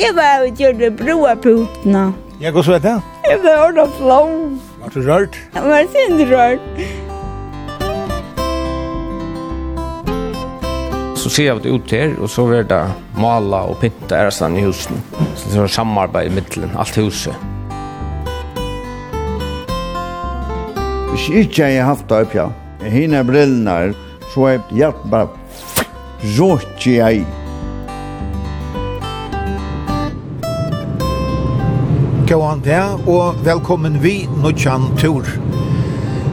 Jeg var jo gjør det broa putene. Ja, hva så vet jeg? Jeg var ordet flom. Var du rørt? Jeg var sin rørt. Så ser jeg ut her, og så var det mala og pynta ærestand i husen. Så det var samarbeid i middelen, alt huset. Hvis ikke jeg har haft det opp, ja. Hina brillene, så er jeg hjelp bare rått jeg. Gåan der, og velkommen vi Nuttjan Tur.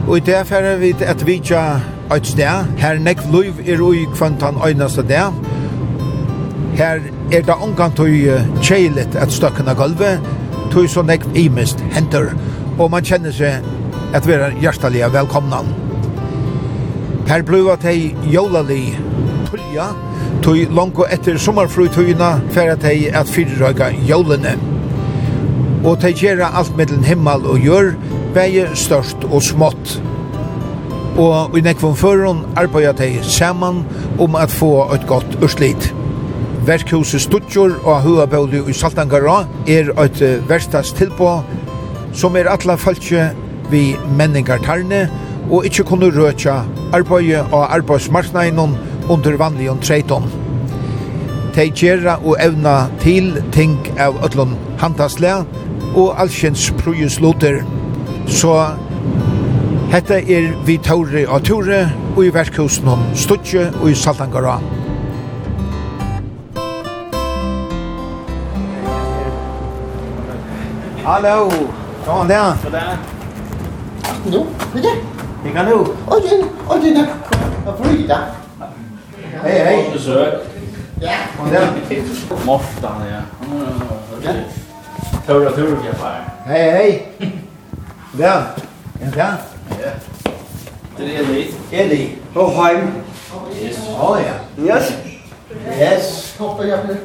Og i det færre vi et vidtja et sted, her nekv luiv er ui kvantan øynaste der. Her er det omgang til kjeilet et støkken av gulvet, tog så nekv imist henter, og man kjenner seg at vi er hjertelige velkomna. Her blir at hei jolali tulja, tui langt etter sommerfrutøyene, for at tei at fyrrøyga jólene og de gjør alt mellom himmel og gjør, begge størst og smått. Og i nekvom føren arbeider de saman om at få et godt urslit. Verkhuset Stutjor og Huabaudu i Saltangara er et verstas tilbå som er atla falskje vi menningartarne og ikkje kunne røtja arbeid og arbeidsmarknaden under vanlig og treiton. Tei gjerra og evna til ting av ötlun handaslega, og allsjens prøyesloter. Så hetta er vi Tauri og Ture og i verkhusen om Stutje og i Saltangara. Hallo, kom der. Nu, det er det. kan nu. Og det, og det er der. Frida. Hej, Hei, Besøg. Ja. Kom der. Moftan, ja. Ja. Tora Turgafar. Hej, hej. Ja, ja, ja. Ja. Det är Eli. Eli. Och Heim. Yes. Oh, ja. Yes. Yes. Hoppa jag nu.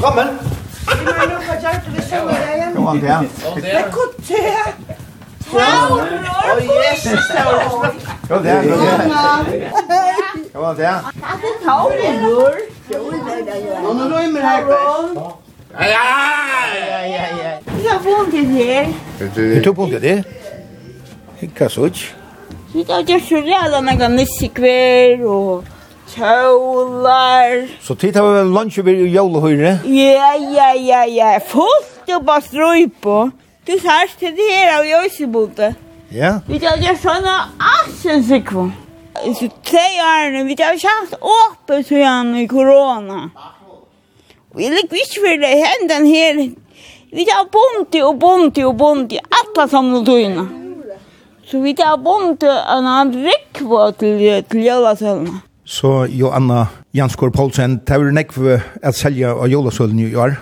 Kommen. Det var nog för jag skulle sjunga. Kom igen. Det kunde jag. Tauror! Yes, Tauror! Kom der, kom igen. Kom an til. Kan du ta en lur? Nå, nå rømmer her, Kvæs. Ja, ja, ja, ja. Du har funnet her. Du tog funnet det? Ikke så ikke. Vi tar ikke så ræla nega nissikver og kjølar. Så tid har vi vel lunsjever i jólehøyre? Ja, ja, ja, ja. Fullt og bare strøy på. Du sørst til det her av jøsebote. Ja. Vi tar ikke sånn av assen sikver. Så tre årene, vi har kjent hatt åpet siden i korona. Vi jeg liker ikke for det hendene her. Vi har bondt og bondt og bondt, alle sammen døgnet. Så vi har bondt en annen rikva til, til jølasølene. Så Joanna Janskår Poulsen, det er nekv at selja av jølasølen i år?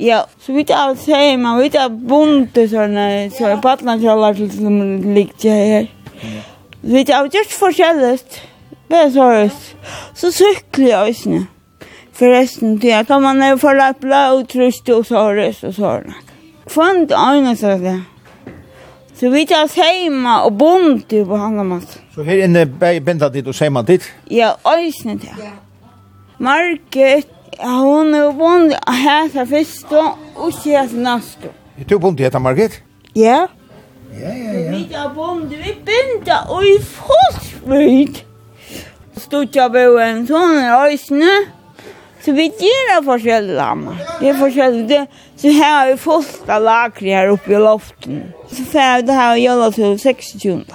Ja, så vi har seg, man vi har bondt sånne, så er til som ligger her. Ja. Vi har gjort forskjelligt. Det så røst. Så sykler jeg også. Forresten, det er da man er for lappla og trøst og så røst og så røst. Kvant øyne så det. Så vi tar seima og bondt på handa mat. Så her inne benda dit og seima dit? Ja, øysne det. Market, hun er bondt hæsa fyrst og ikke hæsa nast. Er du bondt hæsa Market? Ja. Yeah. Ja, ja, ja. Vi tar bom, vi binda og i fosvid. Stutja bøen, sånn er øysene. Så vi gjør det forskjellig lama. Det er forskjellig. Det, så her har vi fostra lakri her oppe i loften. Så fer vi det her og gjør til 26.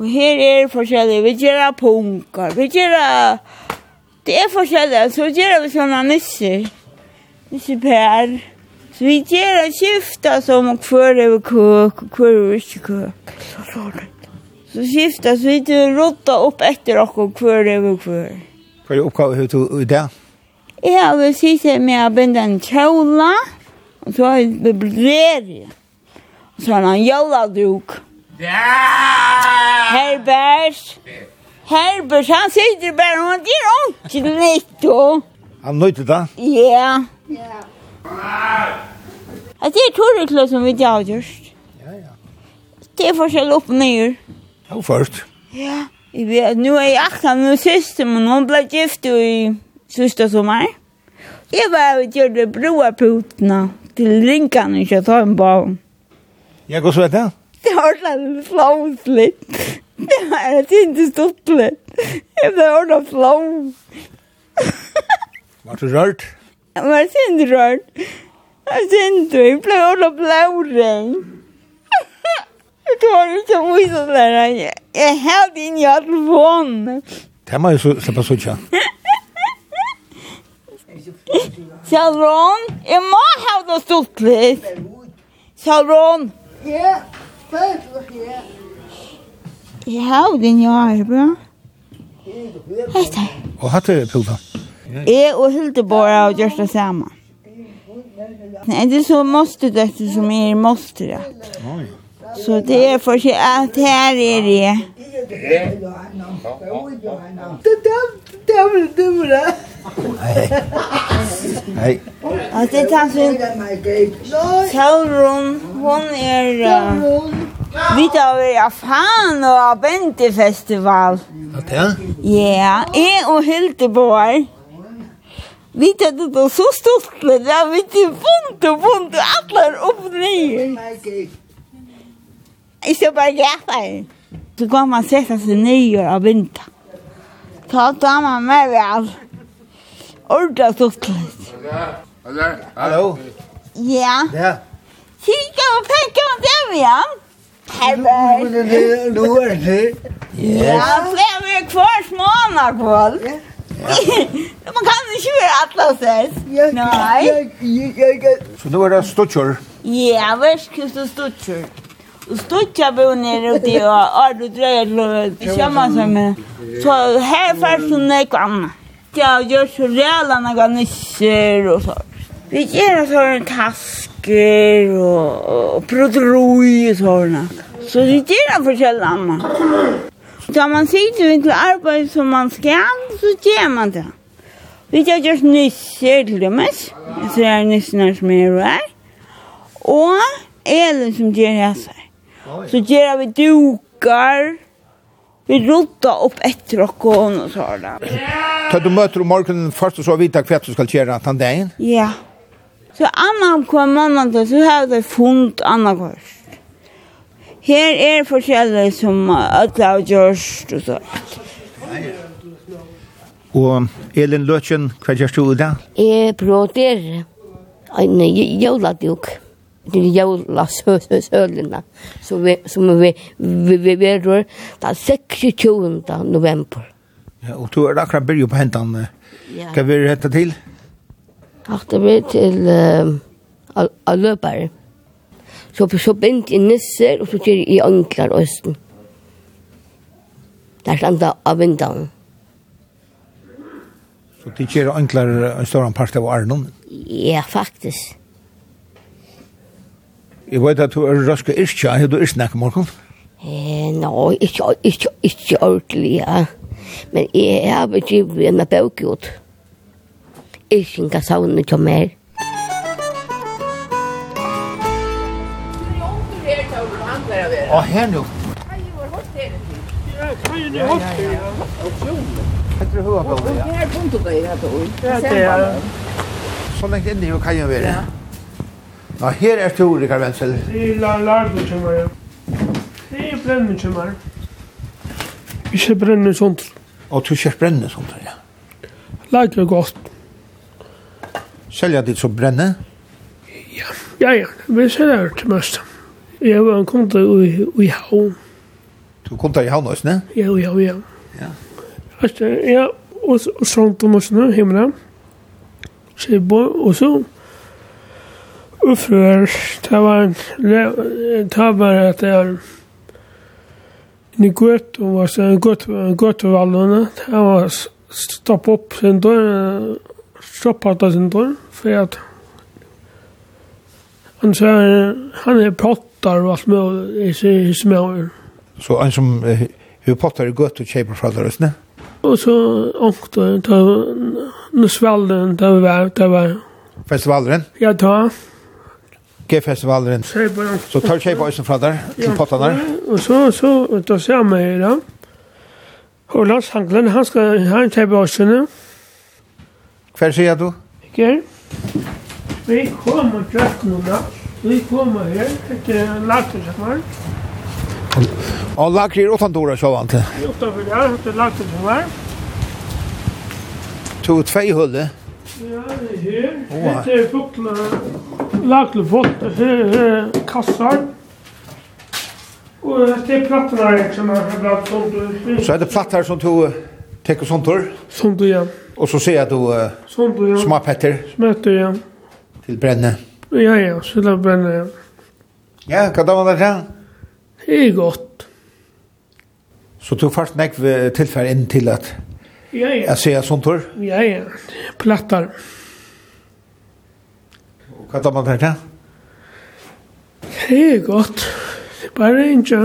Og her er det forskjellig. Vi gjør det punkar. Vi gjør det... Det er forskjellig. Så gjør vi sånne nisser. Nisser per. Så vi gjør en skifta som om er över kök och kvar över inte kök. Så skifta så vi gjør rotta upp efter och kvar över kvar. Kvar är uppgave hur du Jeg vil si seg med å binde en kjola. og så har jeg bebrerie. Og så har han en joladruk. Herbers. Herbers, han sitter bare, og han är ont litt, og... Han nöjde det? Ja. Ja. Att det er torreklo som vi har gjort. Ja, ja. Det er forskjell opp og ned. Ja, først. Ja. jeg vet, nu er jeg akkurat med søster, men hun ble gift i sista sommar. Jeg var och gjorde broaputorna till til ringene, ikke ta en barn. Ja, hva så er det? Det har ordnat flåsligt. Det var inte stoppligt. Det var ordnat flås. Var du rørt? Jeg var sindrørt. Jeg sindrørt. Jeg ble holdt blåring. Jeg tar ikke vise der. Jeg er helt inn i telefonen. Det må jeg slippe suttje. Shalron, jeg må ha det stort litt. Shalron. Ja, hva er det her? Jeg har det nye arbeid. Hei, hei. Og hatt det, Pilda? Ja. Jeg og Hildeborg har gjort det samme. Nei, det er så måste det som er måste det. Så det er for seg at her er det. Det er det er det dumre. Nei. At det er sånn. Saurun, hun er... Sauron. Vi tar vi av fan og av Bente festival. At det? Ja, jeg og Hildeborg. Vi tar det då så stort med det vi till bunt och bunt och alla upp och ner. Jag ska bara gaffa Så kan man sätta sig ner och vänta. Ta tar man med väl. Orda stort lite. Hallå? Ja. Ja. Kika och peka om det vi har. Helvete. Nu är det. Ja, fem är kvar småna kvar. Ja. Man kan inte göra alla ses. Nej. Så nå er det stutcher? Ja, värskust og stutcher. Og stutcher bor nere ute i Ardo Dröjl och Kjammansvärmen. Så här fanns hon något annat. Jag gör så rejäla några nisser og så. Vi gjør sådana tasker och, och prodroj og sådana. Så vi gjør det för sällan. Da man sitter vi til arbeid som man skal, så gjør man det. Vi tar just nisser til dem, så er nissene som er her. Og elen som gjør det seg. Så gjør vi dukar, vi rotar opp etter og og så har. Så du møter om morgenen først og så vidt hva du skal gjøre den dagen? Ja. Så annan kvar mamma, så har jeg funnet annan kvar. Her er forskjellig som alle har gjort og så. Og Elin Løtjen, hva gjør du i dag? Jeg bråder en jøladjuk. Det er jølasøsølene som vi, som vi, vi, vi verur den 26. november. Ja, og du er akkurat byrju på hentan. Hva vil du hette til? Akkurat til uh, løpere. Så, så bint i nisser, og så gjør i anklar østen. Der standa av vindan. Så det gjør anklar en større part av Arnon? Ja, faktisk. Jeg vet at du er raske irskja, er du irsknek, Morgan? Eh, no, ikke, ikke, ikke ordentlig, ja. Men jeg har begivit en bøk ut. Irskjenka savnet jo mer. Og her nu. Ja, kan ju det också. Jag tror hur på det. Kom du dig här då. Ja, det är så långt inne ju kan ju vara. Ja, här är Tore Karvensel. Det är larmen som är. Det är brännen som är. Vi ser brännen sånt. Og du ser brännen sånt, ja. Lagt gott. Selja ditt så brenne? Ja, ja, ja. Vi ser det till mest. Jeg var en konta i, i havn. Du kom konta i havn også, ne? Ja, ja, ja. Ja. Alltså, ja, och, och sånt om oss nu hemma. Så jag bor, och så uppför, det var en, det var att det var en gott, och var så en gott, en gott vallorna. Det var stopp upp sen då stoppa stoppat sen då för att han sa, han är pott pottar og alt med i smøver. Så en som hur pottar er gøtt og tjejer fra alla ne? Och så ångte ta Nusvalden, det var det var festivalen. Ja, ta. G-festivalen. Så tar tjejer på ösen från där, till pottarna. Och så så då ser man ju då. Og Lars Hanklen, han skal ha en tjejer også, ösen. Kvar sier du? Ikke. Vi kommer just nu da. Vi kommer her etter lagtelsamar. Og lager er åttan dora sjåvan til? Utanfor ja, etter lagtelsamar. To tvei hulle? Ja, det er her. Etter er fukla lagtelfot, her er kassar. Og etter er plattar her som er blant sånt. Så er det plattar som to teker sånt tur? Sånt, ja. Og så ser jeg du uh, sånt, ja. smapetter? Smapetter, ja. Til brenne? Ja. Ja, ja, så brenner igjen. Ja, hva da var det her? Det er godt. Så du først nek tilfær inn til at Ja, ja. Jeg ser sånt tur? Ja, ja. Plattar. Og hva da var det her? Det er godt. Det er bare ikke.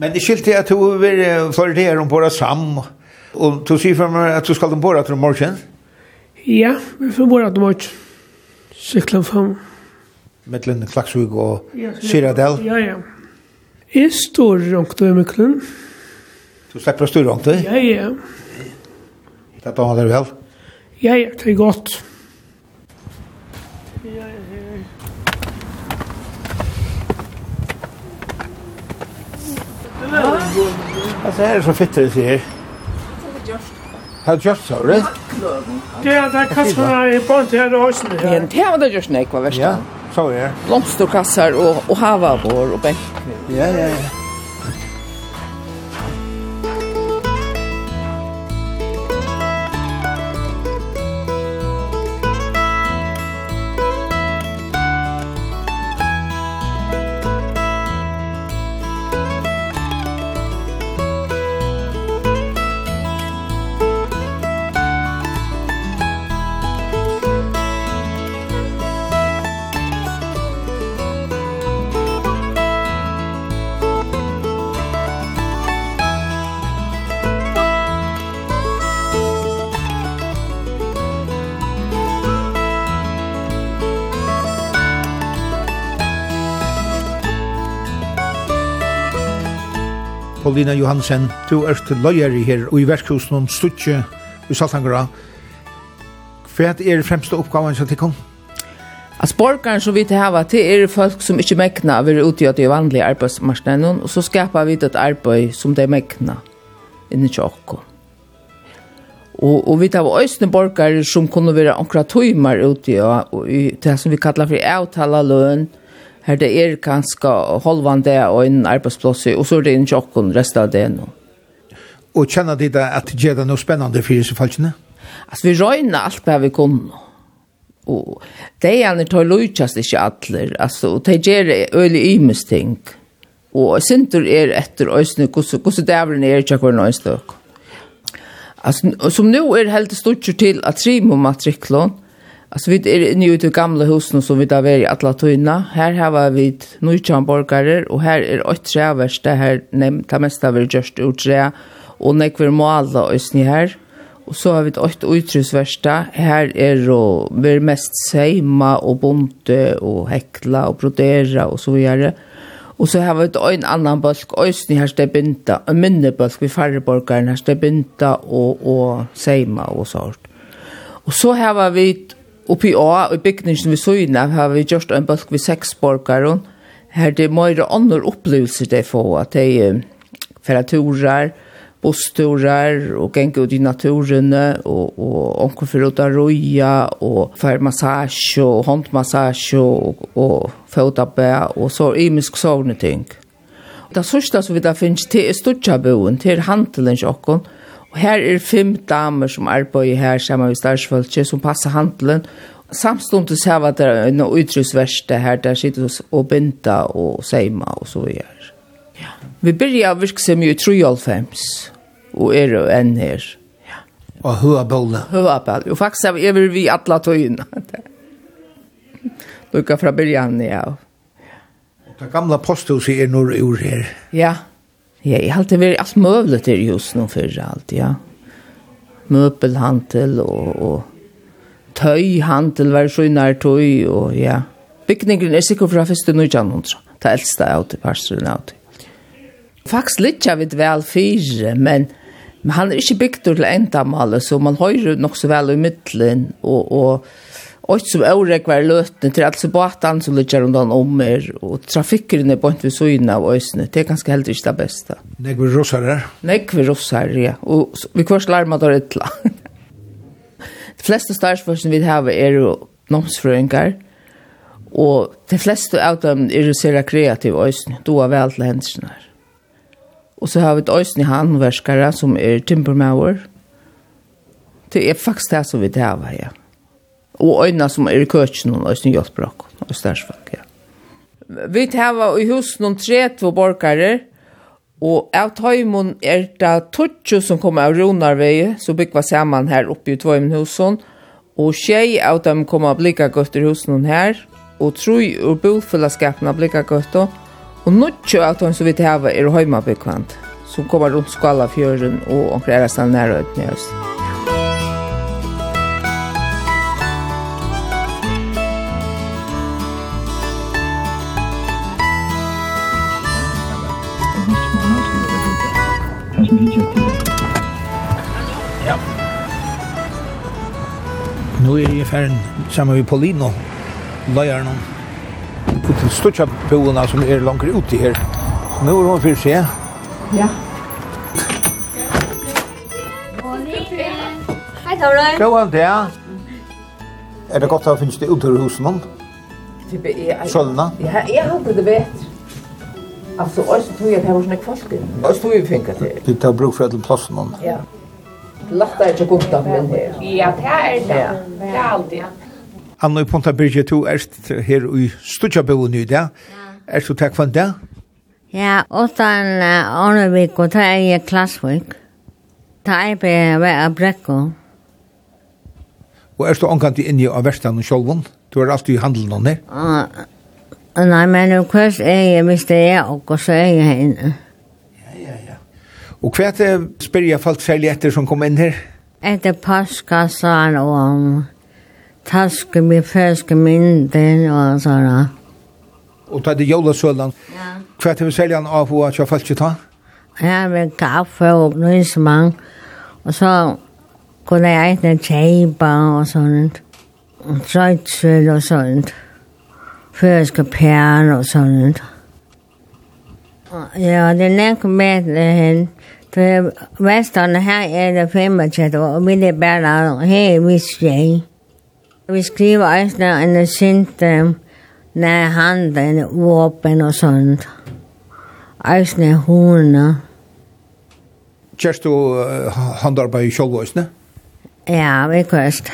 Men det skilte at du vil floritere om båda sam. Og du sier for meg at du skal om båda til morgen? Ja, vi får båda til morgen sykla fram. Mittlen Klaksvig og Syradel? Ja, ja. Jeg står rundt i Mikkelen. Du slipper å styre rundt i? Ja, ja. Det er da det vel? Ja, ja, det er godt. Ja, ja. Altså, her er så fitter det sier. Har du gjort så, rett? Det er det kasser i bånd til her og høysene. Ja, det har det gjort nek, var verst. Ja, så er det. Blomsterkasser og, og havavår og benk. Ja, ja, ja. Paulina Johansen, du er til løyeri her og i verkhusen om Stutje i Saltangra. Hva er fremste oppgaven som tilkom? Altså, borgaren som vi til hava til er folk som ikke mekna å være utgjøtt i vanlige arbeidsmarsnene, og så skapar vi et arbeid som de mekna inni tjokko. Og, og vi tar øyne borgare som kunne være omkra tøymer ute i det som vi kallar for avtala løn, her det er kanskje holvande og en arbeidsplass, og så er det en jokken resten av det nå. Og kjenner de det at det er noe spennende for disse falskene? Altså, vi røyner alt det vi kunne. Og det er det tar løytjast ikke atler, altså, og det gjør øyelig ymes ting. Og sinter er etter øyne, hvordan dævlen er ikke hver nøystøk. Altså, som nå er helt stort til at trimo matriklån, Alltså vi är er nu ute i gamla husen som vi där var i tyna. Här har vi nutjan borgare och här är er åt det här nämnt det mesta vi just ut trä och nekver måla och sni här. Och så har vi ett utrusvärsta. Här är er då vi mest seima och bonte och häckla och brodera och så vidare. Och så har vi ett en annan bulk ösni här det binta, en mindre bulk vi färre borgaren här det binta och och seima och sånt. Och så har vi Oppi A, i bygningen vi søgna, har vi gjort en bølg vi seks borgere. Her det er mye andre opplevelser de får, at de er feraturer, bussturer, og ganger ut i naturen, og, og omkring for å ta røya, og for massasje, og håndmassasje, og, og fotabæ, og så imisk sovne ting. Det sørste som vi da finnes, det er stodtjaboen, det er handelen til Og her er fem damer som arbeider her sammen med starsfølget som passer handelen. Samstundet ser vi at det er noe utrusverste her, der sitter vi og binder og seima og så videre. Ja. Vi begynner å virke seg mye i 3,5 og er jo enn her. Ja. Og høyabølle. Høyabølle. Og faktisk er vi vi alle tøyene. Lukka fra begynnelsen, ja. Det gamla posthuset er nord ur her. Ja, ja. Ja, jeg har alltid vært alt møvlet til just nå før alt, ja. Møbelhandel og, og tøyhandel, var så nær tøy, og ja. Bygningen er sikkert fra første nødjanhundra, det eldste av til parsteren av til. Faktisk litt av et vel fire, men, men han er ikke bygd til endamålet, så man høyrer nok så vel i middelen, og, og Och som årek var löten till alltså båten som ligger runt om er och trafiken är på inte så inne av ösnet. Det är ganska helt inte det bästa. Nej, vi rossar där. Nej, vi rossar, ja. Och vi kvars larmar då ett de flesta starsforskning vi har är nomsfröingar. Och de flesta av dem är så kreativa ösnet. Då är väl till händelserna. Och så har vi ett ösnet handverkare som är timpermauer. Det är faktiskt det som vi har, ja og øyne som er i køkken og øyne hjelpbrak og størsfag, ja. Vi tar i husen noen tre två borgare og av tøymon er det tutsjo som kommer av Ronarvei så bygger vi sammen her oppe i tvøymen husen og tjej av dem kommer av blikka gøtter husen her og troi ur bofullaskapen av blikka gøtter og nutsjo av tøym som vi tar er høymabyggvand, som kommer rundt Skalafjøren og omkring er det her i høsten. nu er jeg ferdig sammen med Paulino, løyeren om på den största boene som er langt ute her. Så nu är hon för sig. Ja. Hei, Tore. Gå an det. Er det godt å finns det ute i husen någon? Typ är Sölna. Ja, jag hade det vet. Alltså, och så tror jag att det var såna kvalken. Och så tror jag vi finkar till. Det tar bruk for att plåsa någon. Ja lättare att upp den här. Ja, det är det. Ja. Det är alltid. Anna i Ponta Birgit, du är här i Stutjabillen i där. Är du tack för det? Ja, åttan Arnevik og det er i Klassvik. Ta er på hver brekko. Og er du omkant inne av verstaden sjolvun? Du er alltid i handelen og ned? Nei, men hva er jeg hvis det er og så er jeg inne. Og hva er det spyrir jeg falt særlig etter som kom inn her? Etter paska sa han om taske med ferske mynden og sånn. Og ta det jólesølan. Ja. Hva er det særlig han av hva jeg falt ikke ta? Ja, med kaffe og nysmann. Og så kunne jeg ikke kjeipa og sånt. Og trøytsel og sånt. Ferske pjern og sånt. Ja. Ja, det er nok bedre hen. For Vestånd her er det 35 år, og vi er bare her i Vistjei. Vi skriver også en sint når handen, våpen og sånt. Også når hundene. Kjørst du handarbeid i også. Ja, vi kjørst.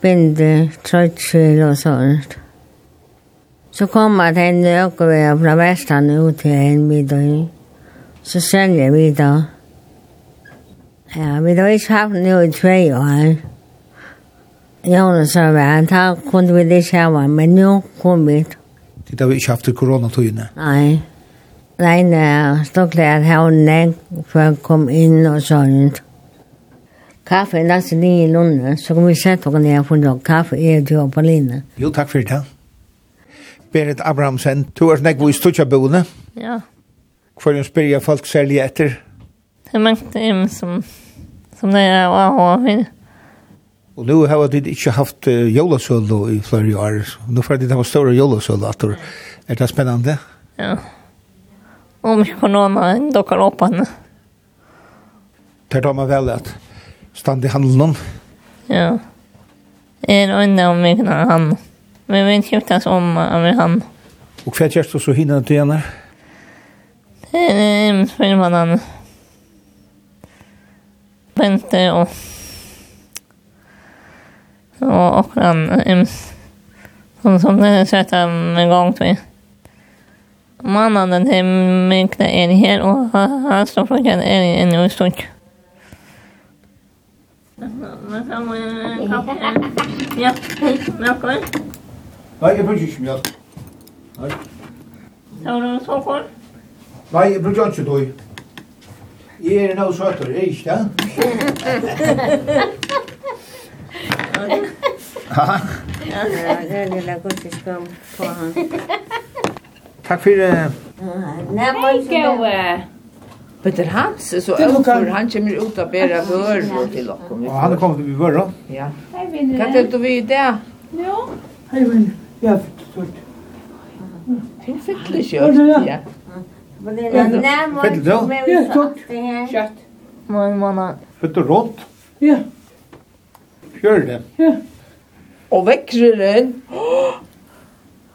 Binde, trøtsel og sånt. Så kommer en økevær fra Vestland ut til en middag. Så sender vi da. Ja, vi har ikke haft den jo i tre år. Jonas sa vi, da kunne vi det sjava, men nå kom vi. Det har vi ikke haft i koronatøyene? Nei. Nei, det stod klart her og nek, før jeg kom inn og sånt. Kaffe er nesten i lunde, så kan vi sette og ned og funnet kaffe i Tjåpalina. Jo, takk for det. Berit Abrahamsen, du er nekvo i Stutjaboene. Ja. Hvor hun spyrir jeg folk særlig etter? Det er mange dem som, som det er å ha henne. Og nu har de ikke haft uh, jólasølo i flere år. Nå får de ha større jólasølo at det er det spennende. Ja. Om ikke korona dukker opp henne. Det tar man vel at stand i handelen. Ja. Er øyne om ikke han handelen. Men vi vet inte ens om över han. Och vad görs du så hinner du gärna? en för man han. Bente och och och han ehm som som det så att en gång till. Mannen den hem mycket är här och han står på en en en stund. Ja. Ja. Ja. Ja. Nei, jeg bruker ikke mjølk. Nei. Har du så sokker? Nei, jeg bruker ikke døy. Jeg er noe søtter, er ikke det? Ja, det er lilla godt vi skal få han. Takk for det. Nei, gode. Peter Hans så är han kommer ut att bära hör till oss. Ja, han kommer till bör då. Ja. Kan du vi det? Ja. Hej vän. Ja, stort. Det fick det kört. ja. Men det er nærmere som er vi satt det her. Kjøtt. mån. man har... Rått? Ja. Fjør det. Ja. Og vekreren.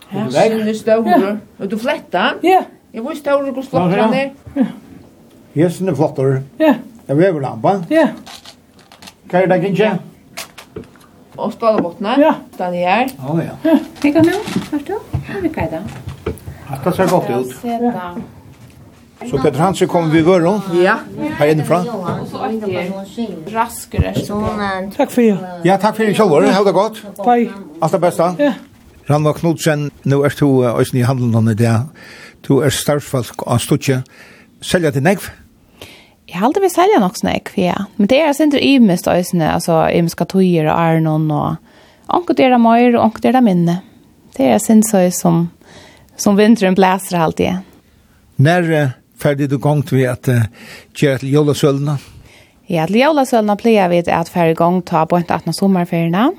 Her sinne ståre. Og du flättar. Ja. Jeg var ståre hos flottra ned. Ja. Hesen er flottere. Ja. Jeg vever lampa. Ja. Hva er det, Kinsen? Ja og spala bottna. Ja. Den här. Ja, ja. Tänk nu, förstå? Ja, vi kajda? det. Ser godt ut. Så Peter Hansen kommer vi vara. Ja. Här inifrån. Raskere. Tack Takk det. Ja, takk for det själva. Ha det gott. Bye. Alt det beste. Ja. Ranva Knudsen, nå er du i handeln i dag. Du er starfsfalk av Stutje. Selja til Negv. Ja. Jag halte vi sälja något såna ja. Men det är alltså inte ymest ösne, alltså ymska tojer och arnon och anket är det mer och anket är det minne. Det är sin så som som vinteren blæser alltid. När färdig du gångt vi att köra till Jolasölna? Ja, till Jolasölna plejer vi att färdig gång ta på inte 18 någon.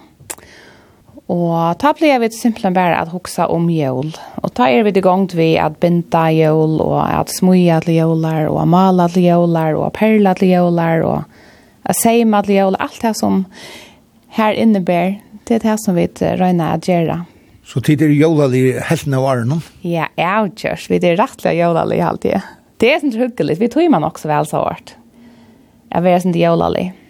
Og ta blir vi simpelthen bare at hoksa om jól. Og ta er vi i gang vi at binda jól, og at smuja til jólar, og at mala til jólar, og at perla til jólar, og at seima til jól. Alt det som her innebär, det er det som vi røyner at gjøre. Så tid er jólali helten av åren? Ja, ja, kjørs. Vi er rettelig jólali alltid. Det er sånn hyggelig. Vi tog man også vel så hårt. Jeg vet sånn jólali. Ja.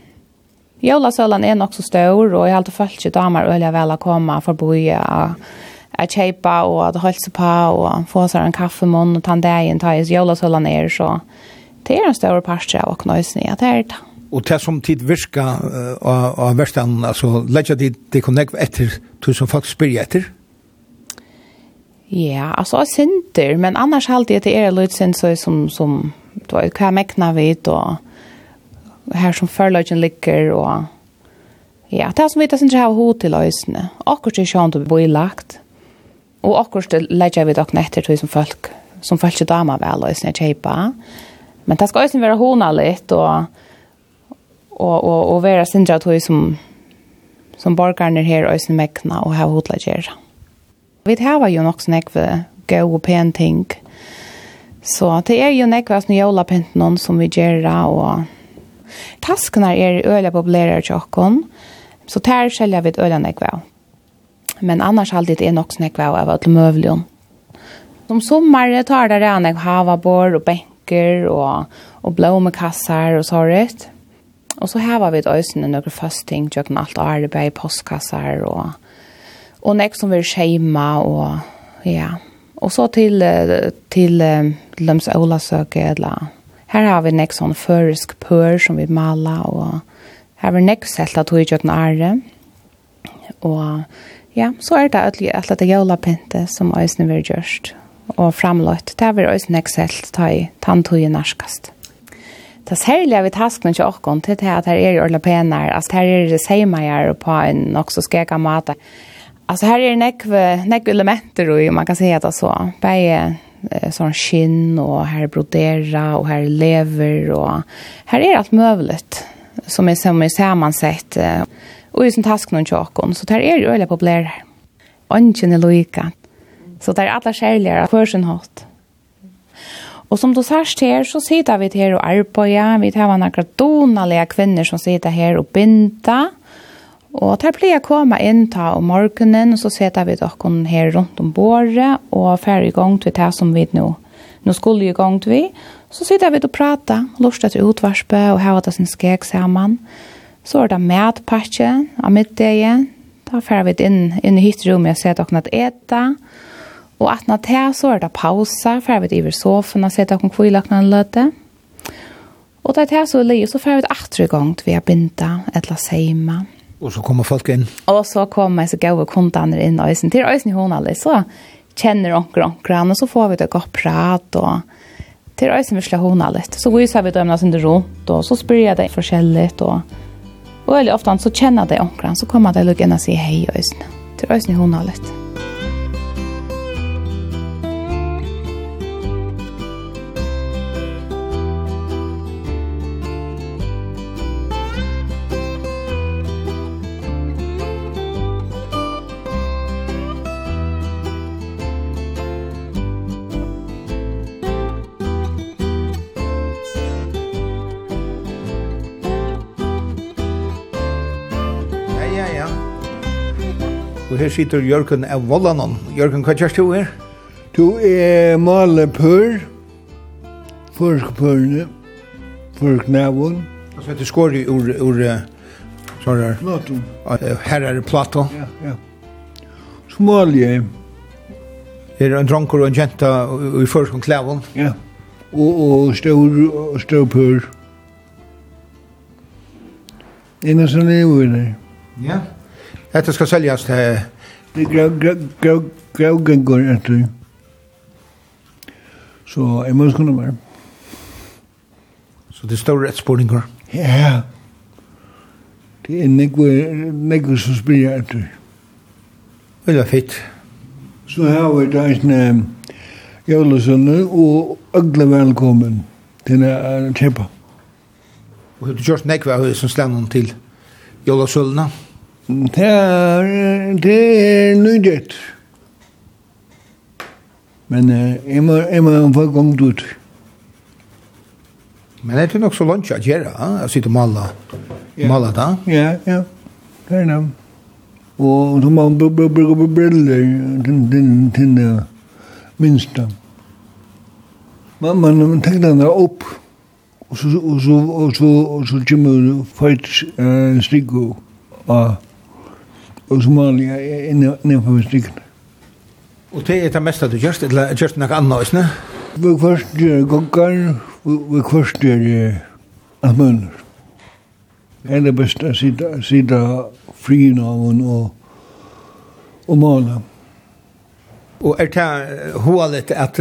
Jólasølan er nok så stor, og jeg har alltid følt ikke damer øyelig vel å komme for boje, at kjeipa og at seg på, og få seg en kaffemån og tandeien, ta i Jólasølan er, så det er en stor parstje av åknøysene, ja, det er det. Og det som tid virka av verstaden, altså, legger de det connect etter, du som faktisk spyr etter? Ja, altså, synder, men annars halte jeg til er litt synd, så som, som, du vet, hva jeg mekna vidt, og här som förlagen ligger och ja, det som vi inte har hot till lösne. Akkurat är skönt att bo i lagt. Och akkurat lägger vi dock nätter till som folk som folk inte damar väl lösne tjejpa. Men det ska också vara hona lite och och och och vara sindra till som som borgarna här och sin mäkna och ha hotla gera. Vi har ju nog snack för go och pen ting. Så det är ju näkvast nu jola pent någon som vi gera och Taskene er øyla populære tjokken, så der selger vi øyla nekva. Men annars alltid er nok snekva av alle møvlige. Som sommer tar det rann jeg havabor og benker og, og blomekassar og såret. Og så har vi et øyne noen første ting, tjøkken alt arbeid, postkassar og, og nek som vil skjema og ja. Og så til, til, til, til, til, til, Her har vi nek sånn føresk pør som vi mala, og her har vi nek selt at hui kjøtten are. Og ja, så er det ødelig at det jølapinte som øyne vi gjørst og framløtt. Det har vi øyne nek selt ta i tantøye narskast. Det særlige vi taskene til åkken til det at her er jøla penere, altså her er det seimeier på en nok så skega mat. Altså her er nekve, nekve elementer og man kan si at det så, bare sån skinn och här brodera och här lever och här är allt möjligt som är som är sammansatt och i sån task någon chakon så där är ju öliga populära. Anchen är lojka. Så där alla skärligare för sin hat. Och som du särst här så sitter vi här och arbetar. Vi har några donaliga kvinnor som sitter här och binda. Og der pleier jeg å komme inn ta om morgenen, og så setter vi dere her rundt om båret, og fer i gang til det som vi nå, nå skulle i gang til vi. Så sitter vi og prater, lort etter utvarspe, og har var det sin skjeg sammen. Så er det medpakke av middagen. Da fer vi inn, inn i hytterommet og setter dere at eta. Og at når det så er det pausa, fer vi over sofaen og setter dere kvilakene løte. Og da er det så er det, så fer vi i gang til vi har bindet, eller seima. Og så kommer folk inn. Og så kommer så gode kundene inn og øyne. Til øyne hun alle, så kjenner onker onkeren, og så får vi det godt prat, og til øyne slår hun alle. Så viser vi dem sin rundt, og så spør jeg det forskjellig, og, og veldig ofte så kjenner det onkeren, så kommer det inn og sier hei øyne. Til øyne hun alle. her sitter Jørgen av Vollanon. Jørgen, hva kjørst du her? Du er male pør, førsk pørne, førsk nævån. Altså det skår i ur, ur sånn sånne... Platon. Her er det plato. Ja, ja. Smalje. Her er en dronker og en jenta i førsk og klævån. Ja, og, og stor, stor pør. Innan sånn er jo Ja. Dette skal seljas til Det gravgengur etter. Så jeg må skunne meg. Så det står rett spåninger? Ja. Det er nekve som spyrir etter. Veldig fint. Så her var det en jævlesønne og øgle velkommen til å kjøpe. Og du kjørte nekve av som slag til jævlesønne? Ja. Det er, det er nøydet. Men jeg må, jeg må få gongt ut. Men er det nok så lunch at gjøre, eh? å sitte og male, yeah. male da? Ja, ja. Det er det. Og så må man bruke briller til det minste. Men man tenker den opp. Og så og så og så og så kjemur fight eh stikku og og Somalia er inne på stikken. Og det er det meste du gjørst, eller gjørst noe annet, ikke? Vi først gjør gokkar, vi først gjør alt atmønner. Det er det beste å sitte frien av henne og, og male. Og er det hovedet at,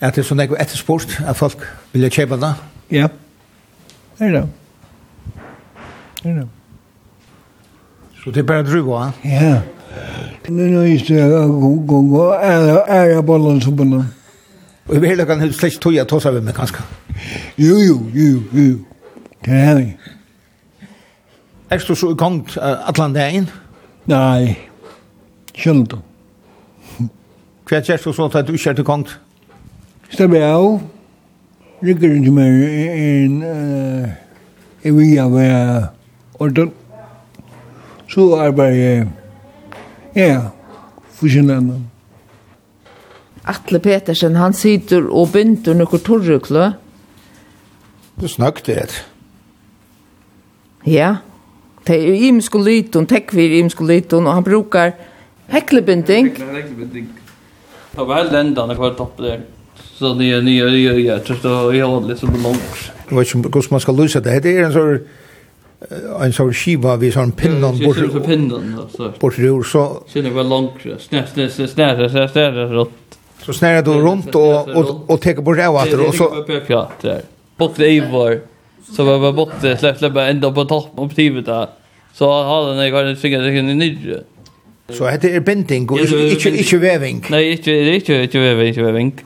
at det er sånn ettersport, at folk vil kjøpe det? Ja, det er det. Det er det. Så det er bare druva? Ja. Nu är det ju gång gå är jag bollen som på bollen. Og vi hele kan slett tog jeg tossa vi med kanskje. Jo, jo, jo, jo. Det är vi. Er du så i gång allan dagen? Nei, kjønt. Hva er du så at du ikke er til gång? Stabbe av. Rikker ikke mer enn jeg vil gjøre ordentlig så arbeider jeg ja, for sin. Atle Petersen, han sitter og binder noe torrukle. Det er snakket det. Ja, det er imensk og lyton, tekvir imensk og og han brukar heklebinding. Heklebinding. Det var hele endene hver topp der. Så det er nye, nye, nye, jeg tror det er jævlig som det langt. Jeg vet ikke hvordan man skal løse det. Det er en sånn en sån skiva vi sån pinnan bort så pinnan så bort ur så sen var långt snär snär snär snär runt så snär då runt och och och tar bort av att och så ja där bort det var så var var bort det släpp släpp ända på topp på tivet där så har den jag hade fingrar i nidje så hade det binding och inte inte väving nej inte inte inte väving inte väving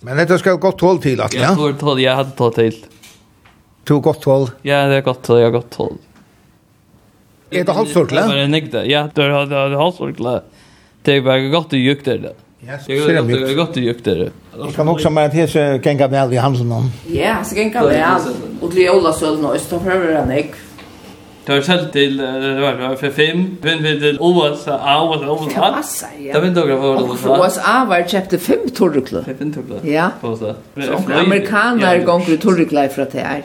men det ska gott håll till att ja tror håll jag hade tagit till Du gott håll. Ja, det är gott håll, jag har gott håll. Er det halstorkla? Det är nigda. Ja, det har är halstorkla. Det är bara gott och djukt det. Ja, så är det Det är gott och djukt det. Jeg kan også med at här så gänga väl i Hansen om. Ja, så gänga väl. Och det är Ola Sölden och Östra för över den ägg. Det har selv til, det var for fem, men vi til USA, USA, USA. Det var noen for USA. USA var kjøpte fem torrekler. Fem torrekler? Ja. Så amerikaner gonger torrekler fra det her.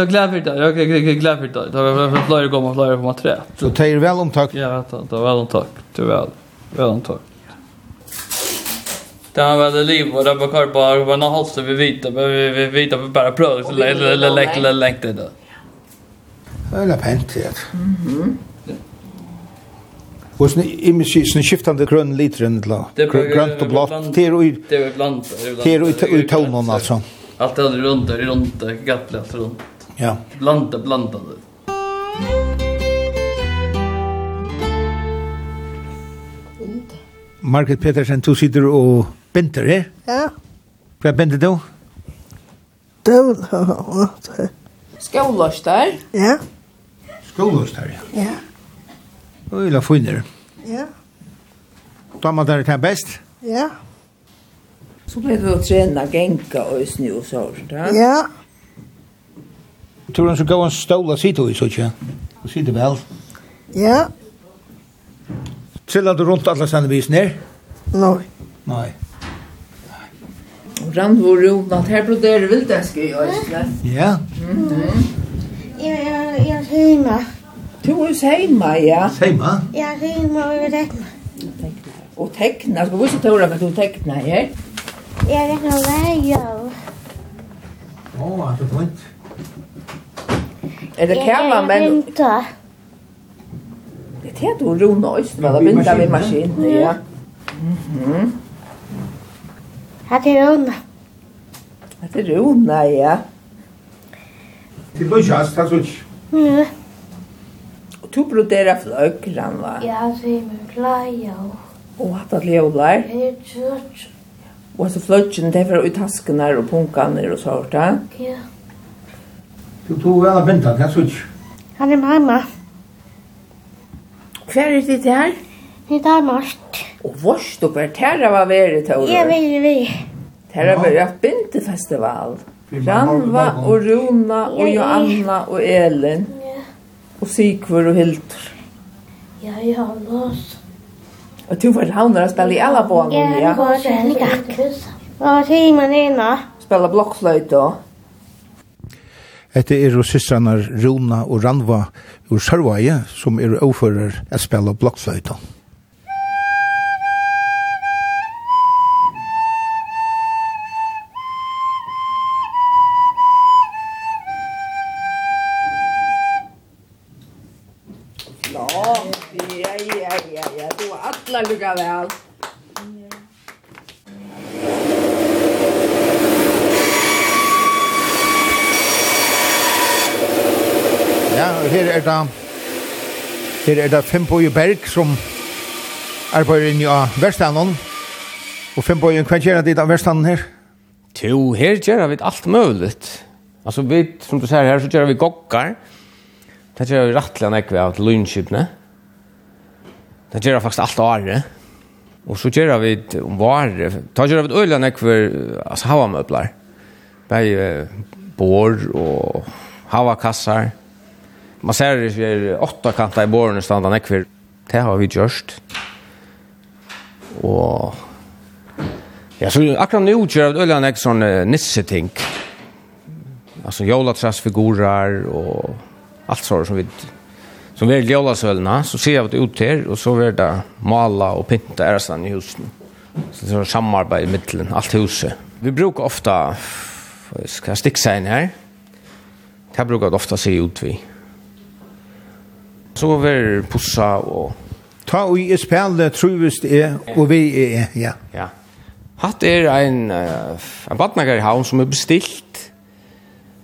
Jag är glad för det. Jag är glad för det. Det var flera gånger flera på maträ. Så det väl om omtakt. Ja, det var väl tack. Det var väl. Väl tack. Det var väl liv och det var kvar bara var någon halsen vi vita vi vi vita vi bara pröva så lägga lägga lägga det då. Eller pent det. Mhm. Och sen image sen skiftande grön litren då. Grönt och blått. Det är ju det är blandat. Det är ju i tonen alltså. Allt det runt, runt, gattlet runt. Ja. Blanda, blanda det. Margaret Petersen, du sitter og binder, eh? Ja. Hva binder du? Det var det. Skålås der. Ja. Skålås der, ja. Ja. Og la finner. Ja. Damer der til best? Ja. Så ble du å trene genka og snusår, da? Ja. Ja. Tror du han så gå en stål og sitte i, så ikke? Og sitte vel? Ja. Trillar du rundt alle sendevisen her? Nei. Nej. Rann vår rom, at her broderer vil det, skal jeg gjøre. Ja. Jeg er hjemme. Du er hjemme, ja. Hjemme? Jeg er hjemme og jeg tekner. Og tekna, Skal vi se til hva du tekna her? Jeg tekner hver jobb. Åh, at det er fint. Er det kæva, men Det är du rona nojst med att binda vi maskin, ja. Mhm. Här är Rona. Det er Rona, ja. Til blir just här så. Nej. Och du broderer fløkran, va? Ja, så är min klaja. Och hatt att leolar. Det är så. Och så flöggen, det är för att tasken här och og är och sånt, ja. Ja. Du tog vel å benta, det er så ikke. Han er mamma. Hver er ditt her? Det er mørkt. Og vårs du bare tæra var veri, Tore? Jeg vil vi. Tæra var jo et bintefestival. Ranva og Rona og Joanna og Elin. Og Sikvur og Hildur. Ja, ja, nås. Og du var havner å spille i alle bånene, ja? Ja, jeg var kjærlig Hva Og Simon Ina. Spille blokkfløyte også. Hette er jo systrarna Rona og Ranva ur Sørvaje, som er overfører at spela blokkfløyta. Ja, ja, ja, ja, du var alla lukka vel. her er det her er det Finnbøye Berg som arbeider inn i Vestanen og Finnbøye, hva gjør det av Vestanen her? Jo, her gjør vi alt mulig altså vi, som du ser her, så gjør vi gokkar det gjør vi rettelig nekve av lønnskipene det gjør faktisk alt året. Og så gjør vi om vare, Da gjør vi øyla nekver, altså havamøbler, bare bor og havakassar, Man ser det vi är åtta kanter i borgen och stannar nekver. Det har vi gjort. Och ja, så akkurat nu gör det öliga nek sån uh, nissetink. Alltså jolatrassfigurer och allt sådär som vi som vi jolasölna så ser jag det ut här och så vill det mala och pinta ärsan i husen. Så det är samarbete i mitten, allt huset. Vi brukar ofta, ska sticka in här? Det brukar ofta se ut vid Så var pussa og... Ta og i spillet truvist er, og vi er, ja. Ja. Hatt er ein, en badnagar i havn som er bestilt.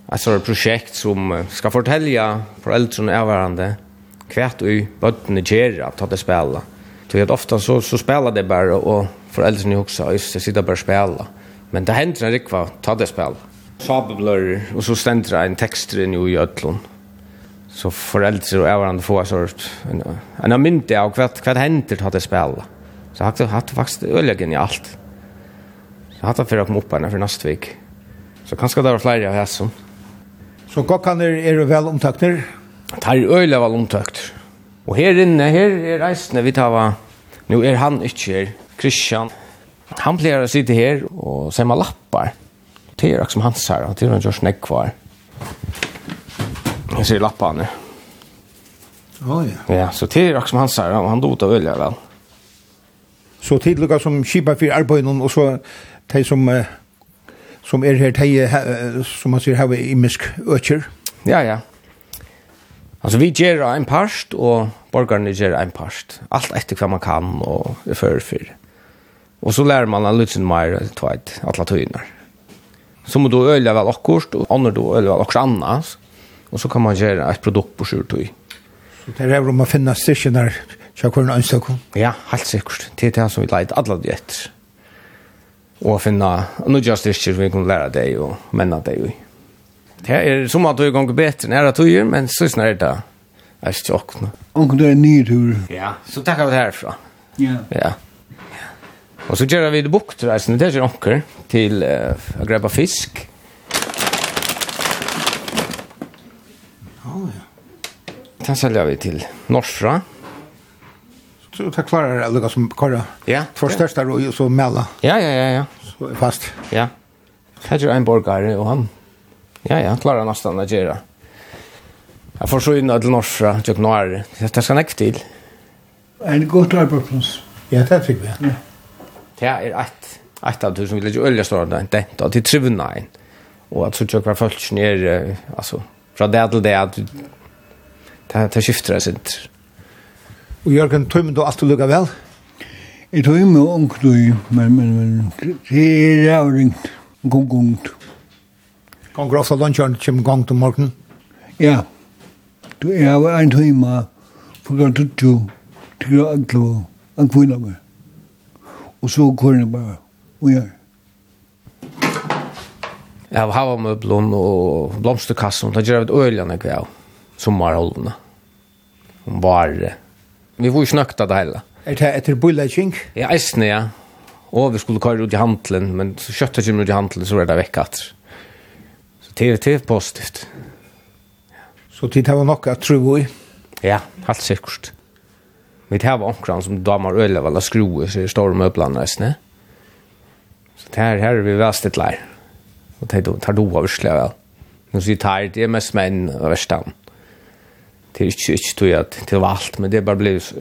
Et sånt prosjekt som skal fortelja foreldrene er hverandre kvært ui bøttene gjerra at det spela. Så vet ofta så, så spela det bare, og foreldrene hoksa, og jeg sitter bare spela. Men det hender en rikva, ta det spela. Sabelblør, og så stendra en tekster i i øtlund så föräldrar och även få sort en en mynte av kvart kvart händer tar det spela. Så har jag haft faktiskt öliga genialt. Så har jag för att mopparna för nästa vecka. Så kanske var fler av hästen. Så går kan det är väl omtakter. Tar öliga väl omtakt. Och här inne här är reisne vi tar va. Nu är han inte här. Christian. Han plejer sitte her og se med lappar. Det er akkurat som hans og Det er han gjør Neck kvar. Jag ser lappa nu. Oh, ja. ja, så det är som han säger, han dota väl väl. Så tidliga som kipa för arbeten och så de som eh, som är här de som man ser har i misk öcher. Ja, ja. Alltså vi ger en past och borgarna ger en past. Allt efter vad man kan och är för för. Och så lär man en liten mer tvätt alla tyner. Så må du ölja väl akkurst och annor då ölja väl också annars och så kan man göra ett produkt på sjutog. Så det är om man finna stationer så kan man ansöka. Ja, helt säkert. Det är det som vi lejt alla det efter. Och finna nu just det vi kan lära dig och männa dig. Det är som att du gånger bättre när du gör men så snär det. er ska också. Och det är ny tur. Ja, så tackar vi härifrån. Ja. Ja. Och så gör vi det bokter, alltså det är ju onkel till uh, att grabba fisk. ja. Den säljer vi till Norsfra. Så det klarar det lika som korra. Ja. För största och så mellan. Ja, ja, ja, ja. Så är fast. Ja. Hedger en borgare och han. Ja, ja, klarar nästan att göra. Jag får så in till Norsfra, jag når. Det ska näck till. En god arbetsplats. Ja, det fick vi. Ja. Det är ett ett av tusen vill ju ölja står där. Det är till trivnain. Och att så tjockar folk ner alltså fra det til det at det, det skifter det sitt. Og Jørgen, tog du alltid lukka vel? Jeg tog med omkring, men, men, men, det er ringt. gong, gong. Gong, ofte lunsjøren kjem gong til morgen? Ja. Du er jo en tog med, for da du til å anklå, anklå, anklå, og så går jeg bare, og gjør av havamöblon og blomsterkassen, da gjør vi et øljene kvev, sommerholdene, om bare. Vi får jo snøkta det hele. Er det etter bulletjeng? Ja, eisne, ja. Og vi skulle køre ut i hantelen, men så kjøttet kommer ut i hantelen, så er det vekk. Så det er positivt. Så det var nok at tro i? Ja, helt sikkert. Vi tar var omkran som damer øle, vel, skroer, så er det store møblene, eisne. Så det her, her er vi velstilt lær. Ja. Och det tar då av slä väl. Nu så tar det mest män överstan. Det är ju inte det till allt men det bara blir så.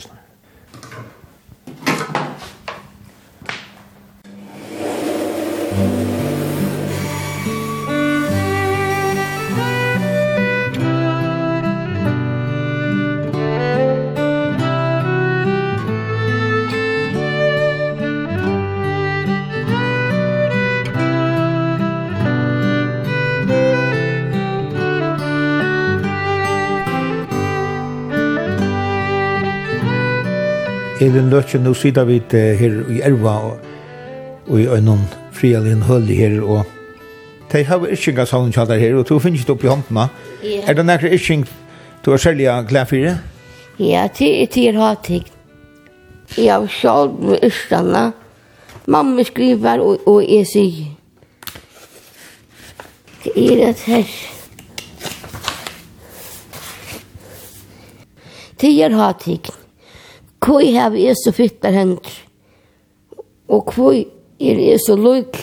Elin løtjen, nå sida vi til her i Erva og og i Øynon Frialin Høll her og de har vi ikke en sånn kjallar her og du finnes ikke opp i håndene. Er det nekker ikke du er særlig glad for det? Ja, det er hatig. Jeg har sjål med Østana Mamma skriver og, og jeg sier. Det er et her. Det er hatig. Hvor har vi så fyttar hender? Og hvor er jeg så lyk?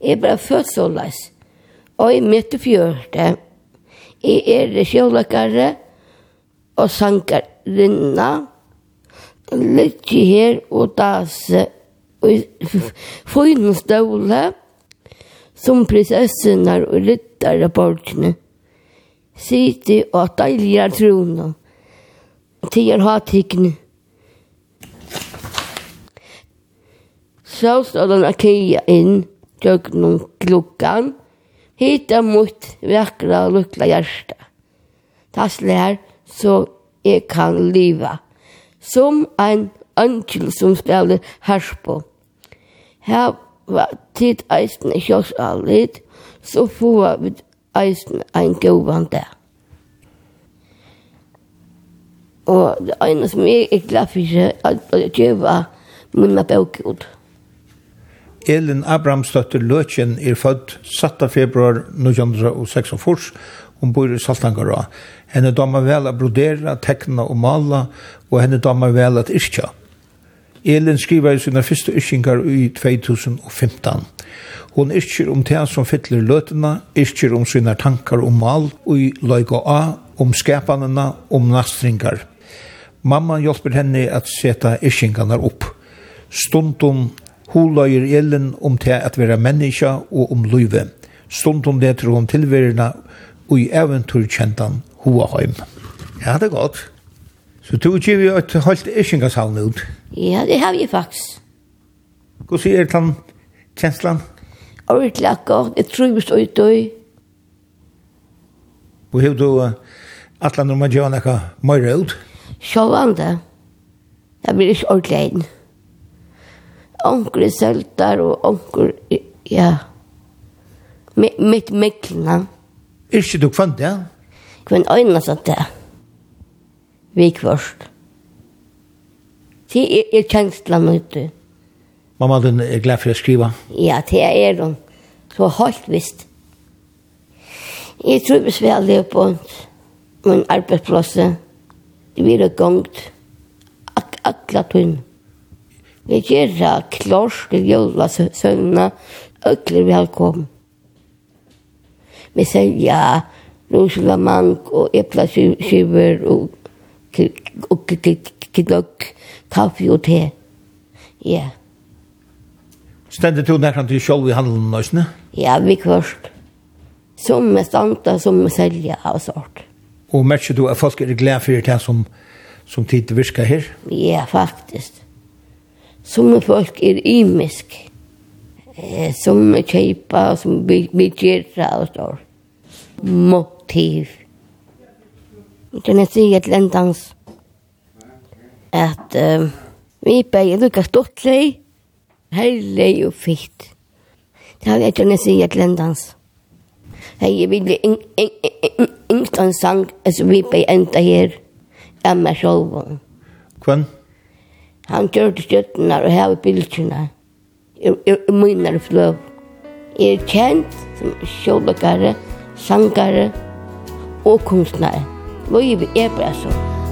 Jeg er bare født så løs. Og jeg møtte fjørte. Jeg er sjøløkere og sankarinna. Litt her og dase. Og fine ståle, som prinsessen og rytter av bortene. Sitte og deiligere trona. Tider har tikkene. Så står den Akia inn, tjøk noen klokkan. Hita mot vakra og lukla hjärsta. Tassle her, så jeg kan liva. Som ein angel som spiller herspå. Her var tid eisen i kjøksalit, så får vi eisen ein gåvan der. Og det ene som jeg er glad for, er at jeg kjøver munna bøkjord. Elin Abramsdøtter Løtjen er født 7. februar 1946, hun bor i Saltangara. Henne damer vel å brodere, tekna og mala, og henne damer vel at yrkja. Elin skriver i sina første yrkingar i 2015. Hon yrkjer om det som fytler løtena, yrkjer om sina tankar om mal, og i løyga A, om skapanena, om nastringar. Mamma hjelper henne at seta yrkingarna opp. Stundum Hun løyer elen om til at være menneske og om løyve. Stund om det tror hun tilværende og i eventyr kjentan hoaheim. Ja, det er godt. Så du gir vi et halvt iskingasavn ut? Ja, det har vi faktisk. Hva sier den kjenslan? Ordentlig akkurat. Jeg tror vi står ut og Og hva du atlan om at gjør noe mer ut? Sjåvande. Jeg blir ikke ordentlig inn. Ja onkur søltar og onkur, ja, mitt meklina. Ikke du kvann det? Kvann øyna satt det. Vi kvarst. Det er, er kjenslan ute. Mamma, du er glad for å skriva? Ja, det er hun. Så helt visst. Jeg tror vi skal leve på min arbeidsplass. Det blir gongt. Ak akkurat hun. Vi gjør det klart til jula jordlasøvnene, økler velkommen. Vi sier ja, rosla mank og eplaskiver og knokk, kaffe og te. Ja. Stendet du nærkant til sjolv i handelen nøysene? Ja, vi kvart. Som med standa, som med selja og sort. Og merker du at folk er glad for det som, som tid virker her? Ja, faktisk. Som folk er imisk. Eh, Som kjeipa, som bygjerra og står. Motiv. Kan jeg si et lendans? At um, vi bare lukka stortlig, herlig og fitt. Det har jeg kan jeg si et lendans. Hei, jeg vil ikke en sang, altså vi bare enda her, jeg er med sjåvån. Kvann? Han gjør det støttene og hever bildene. Jeg minner fløv. Jeg er kjent som sjålagare, sangare og kunstnere. Løyve er bare sånn.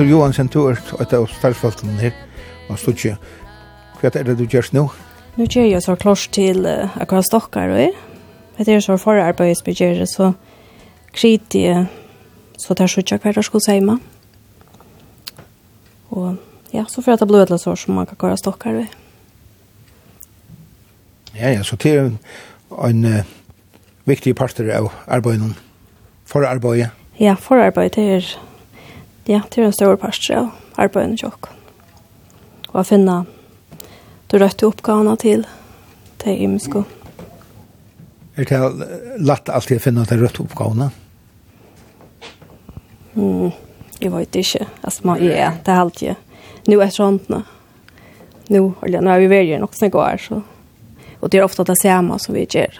Peter Johansen, du er et av starfaltene her, og studie. Hva er det du gjør nå? Nå gjør jeg så klart til uh, akkurat stokkar og er. Det er så forarbeid som gjør det, så krit jeg, så tar jeg ikke hver skole hjemme. Og ja, så får jeg ta blod så som man kan gjøre stokkar og. Ja, ja, så det er en, en uh, viktig parter av arbeidet, for arbeidet. Ja, forarbeidet er ja, det er en stor parster av arbeidet til dere. Og å finne du røtte oppgavene til det imenske. Er det lett alltid å finne de røtte oppgavene? Mm, jeg vet ikke. Altså, man, ja, det er alltid. Nå er sånn. Nå, eller, nå er vi veldig nok som går, så. Og det er ofte det samme som vi gjør.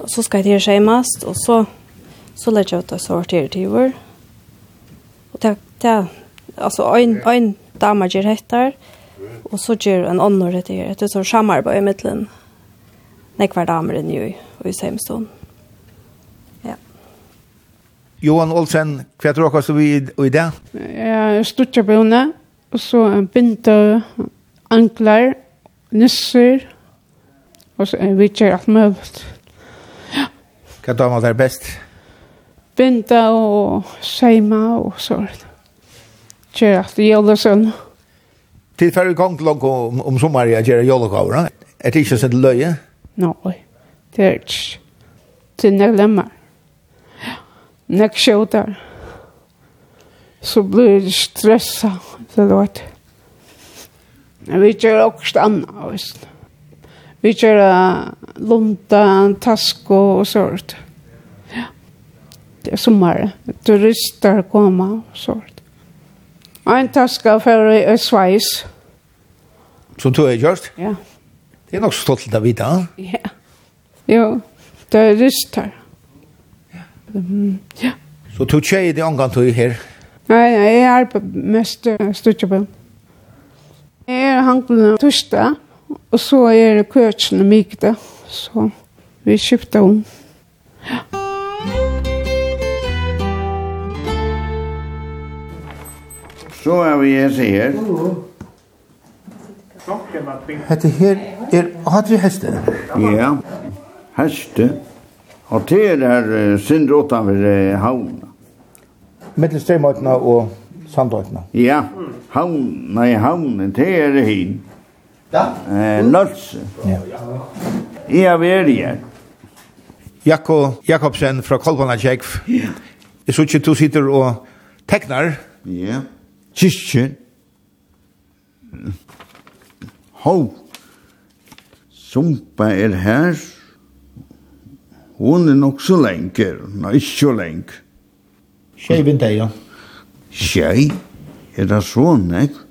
Og så skal jeg til skjemast, og så så lät jag ta sortera till vår. Och det det alltså en en dama ger hettar och så ger en annan det är det så samarbete mellan när kvar damer nu och i Samson. Johan Olsen, hva tror du att vi i det? Jeg Ja, stutcha bönna og så en binta anklar, nisser og så vi vitcher alt möjligt. Ja. Kan ta man best? bäst? binda og seima og så Gjør at det gjelder sånn. Tid før du kom til langt om, om sommer jeg gjør jollokaver, er det ikke sånn løye? Nei, det er ikke. Det er nødlemmer. Nek skjøter. Så blir det stressa, det låt. Men vi gjør også annet, visst. Vi gjør lunta, tasko og sånt det sommaren. Turister kommer och sånt. En taska för i Schweiz. Som du har gjort? Ja. Det är nog stolt att veta. Ja. Jo, turister. Ja. Mm, ja. Så du tjej det omgång du här? Nej, nej, jag är på mest på. Jag är hankeln torsdag, och så är det kötsen och mygda. Så vi köpte hon. Så er vi her sier her. Hette her er hatt vi heste. Ja, heste. Og til er der synder utanfor havna. Mittel strømøytene og sandøytene. Ja, havna i havnen, til er det hin. Ja. Eh, Nølse. Ja. Jeg er ved her. Jakob Jakobsen fra Kolbana Kjekv. Ja. Jeg synes ikke du sitter og teknar. Ja kyrkje, ho sumpa er her, hon er nok så lenge, nei, ikke så lenge. Tjei vind ja. Tjei, er det sånn, ikke?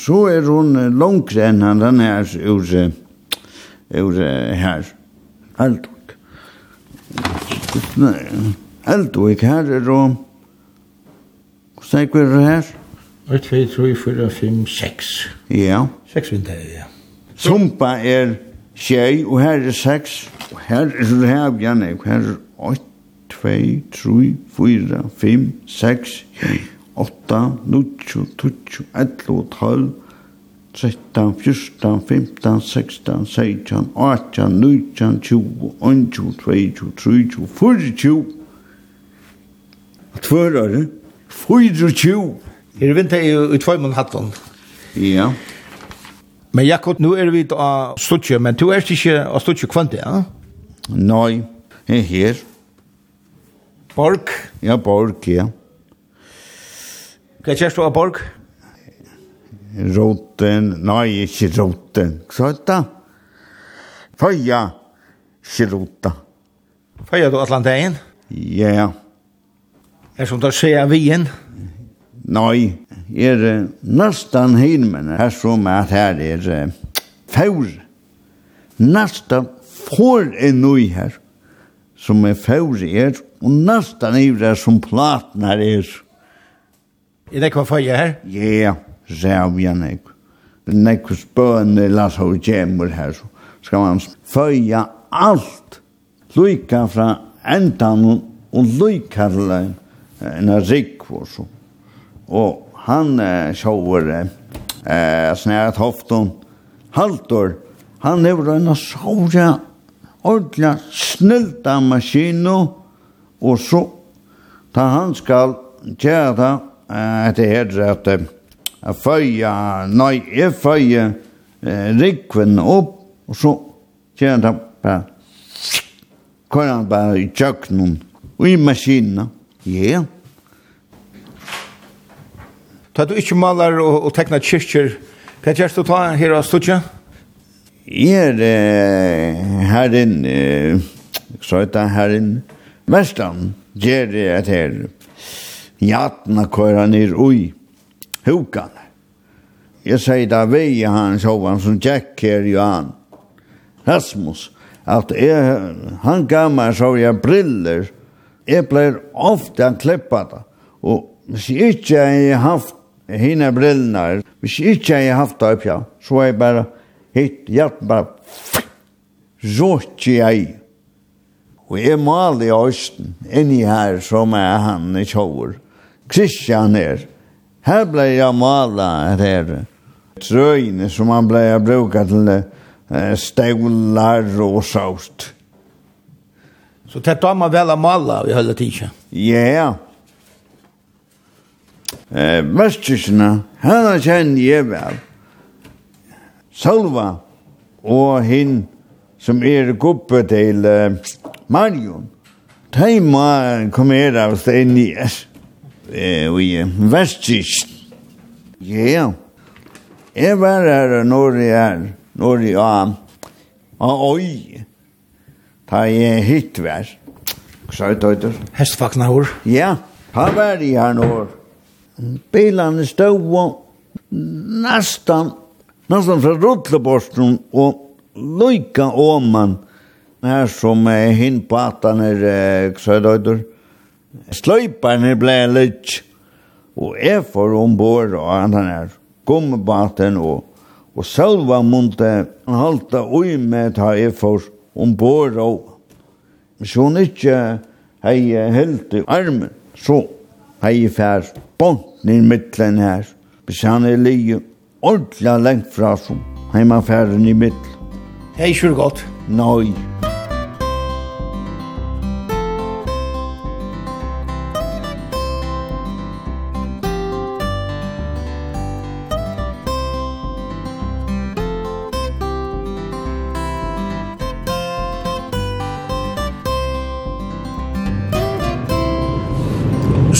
Så er hun langere enn han den her ur, ur her. Eldvik. Eldvik her er hun Snek er det her? 1, 2, 3, 4, 5, 6. Ja. 6 vinter, ja. Sumpa er tjej, og her er 6. Og her er det her, Bjarne. Her er 8, 2, 3, 4, 5, 6, 8, 9, 10, 11, 12, 13, 14, 15, 16, 17, 18, 19, 20, 21, 22, 23, 24. Tvør er det? 24. Er vinter i tvoi mun hatton. Ja. Men Jakob, nu er vi av Stutje, men du er ikke av Stutje kvante, ja? Nei, jeg er her. Borg? Ja, Borg, ja. Hva kjærst du av Borg? Roten, nei, ikke roten. Hva er det? Føya, ikke rota. Føya du Atlanteien? Ja, yeah. ja. Er som tar ser av vien? Nei, er nesten hinmen her som at her er faur. Nesten får en nøy her som er faur er, og nesten er det som platen her er. Er det hva føye her? Ja, rævjan Nek Nekko spøne lasa og gjemmer her, så skal man føye alt, lykka fra endan og lykka fra en rik rikvor så. Och han eh, sjåver eh, snärat hofton haltor. Han är en såra ordla snilta maskino och så ta han skal tjära eh, att det heter att eh, följa, nej, jag följa eh, rikven upp och så tjära bara kvar han bara i köknen och i maskinerna. Ja. Ta du ikkje malar og, og tekna kyrkjer, hva gjerst du ta her av studja? Jeg er herren, så heter herren Mestan, gjer det et her jatna køyra nir ui hukan. Jeg sier da vei han sjovan som Jack her jo han, Rasmus, at jeg, han gav meg så jeg briller, jeg ble ofte klippet, og hvis jeg ikke har haft henne brillene, hvis jeg ikke har haft det opp, ja, så har jeg bare hitt hjertet bare, rått jeg. Og jeg maler i Østen, inni her som er han i kjøver. Kristian er. her ble jeg malet her. Trøyene som han ble bruket til støvlar og sånt. Så det tar man vel att malla i hela tiden. Ja. Eh, Västerserna, henne kjenner jeg vel. Salva og hin som er guppe til uh, Marion. De må komme her av Stenies. Eh, vi Västerserna. Ja. Jeg var her når jeg er, når jeg er, og oi, Ta jeg hitt vær. Så er det? Hestvakna hår. Ja, ta vær i her nå. Bilene stod og nästan nästan fra Rotleborsten og Lojka Åman Her som er hinn på attan är Xödöjder. Slöjparen blev litt. Og jeg får ombord og han er gommebaten og og selva munte halta ui med ta är först ombord og så hun ikke hei helt i armen, så hei fær bont i mittlen her. Hvis han er lige ordentlig lengt fra som heima færen i middelen. Hei, kjør godt. Nei.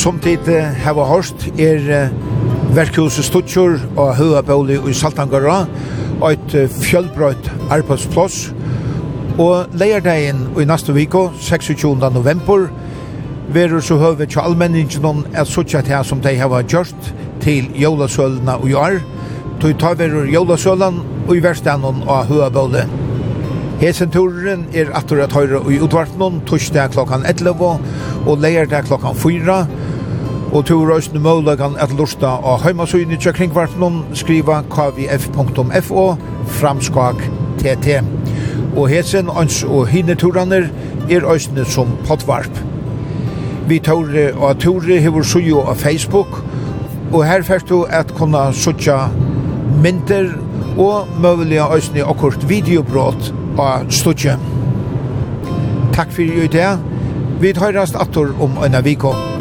Som tid uh, hava hørst er verkhuset Stuttjur og Høabauli i Saltangara og et fjellbrøyt arbeidsplass og leierdagen i neste viko, 26. november verur så høve til allmenningen at suttja til som de heva gjort til jólasølna og jar tog ta verur jólasølen og i verstanen av Høabauli Hesen turen er atur at høyre i utvartnån, torsdag klokkan 11 og leierdag klokkan 4 Og to røysene måler kan et lusta av heimasøyene til kringvartnum skriva kvf.fo framskak tt. Og hesen, ans og hineturaner er øysene som potvarp. Vi tåre og tåre hever sujo av Facebook, og her fyrst du at kunna sutja mynter og møvelige øysene akkurt videobrot av studje. Takk fyrir i det. Vi tøyrast attor om øyna vikon.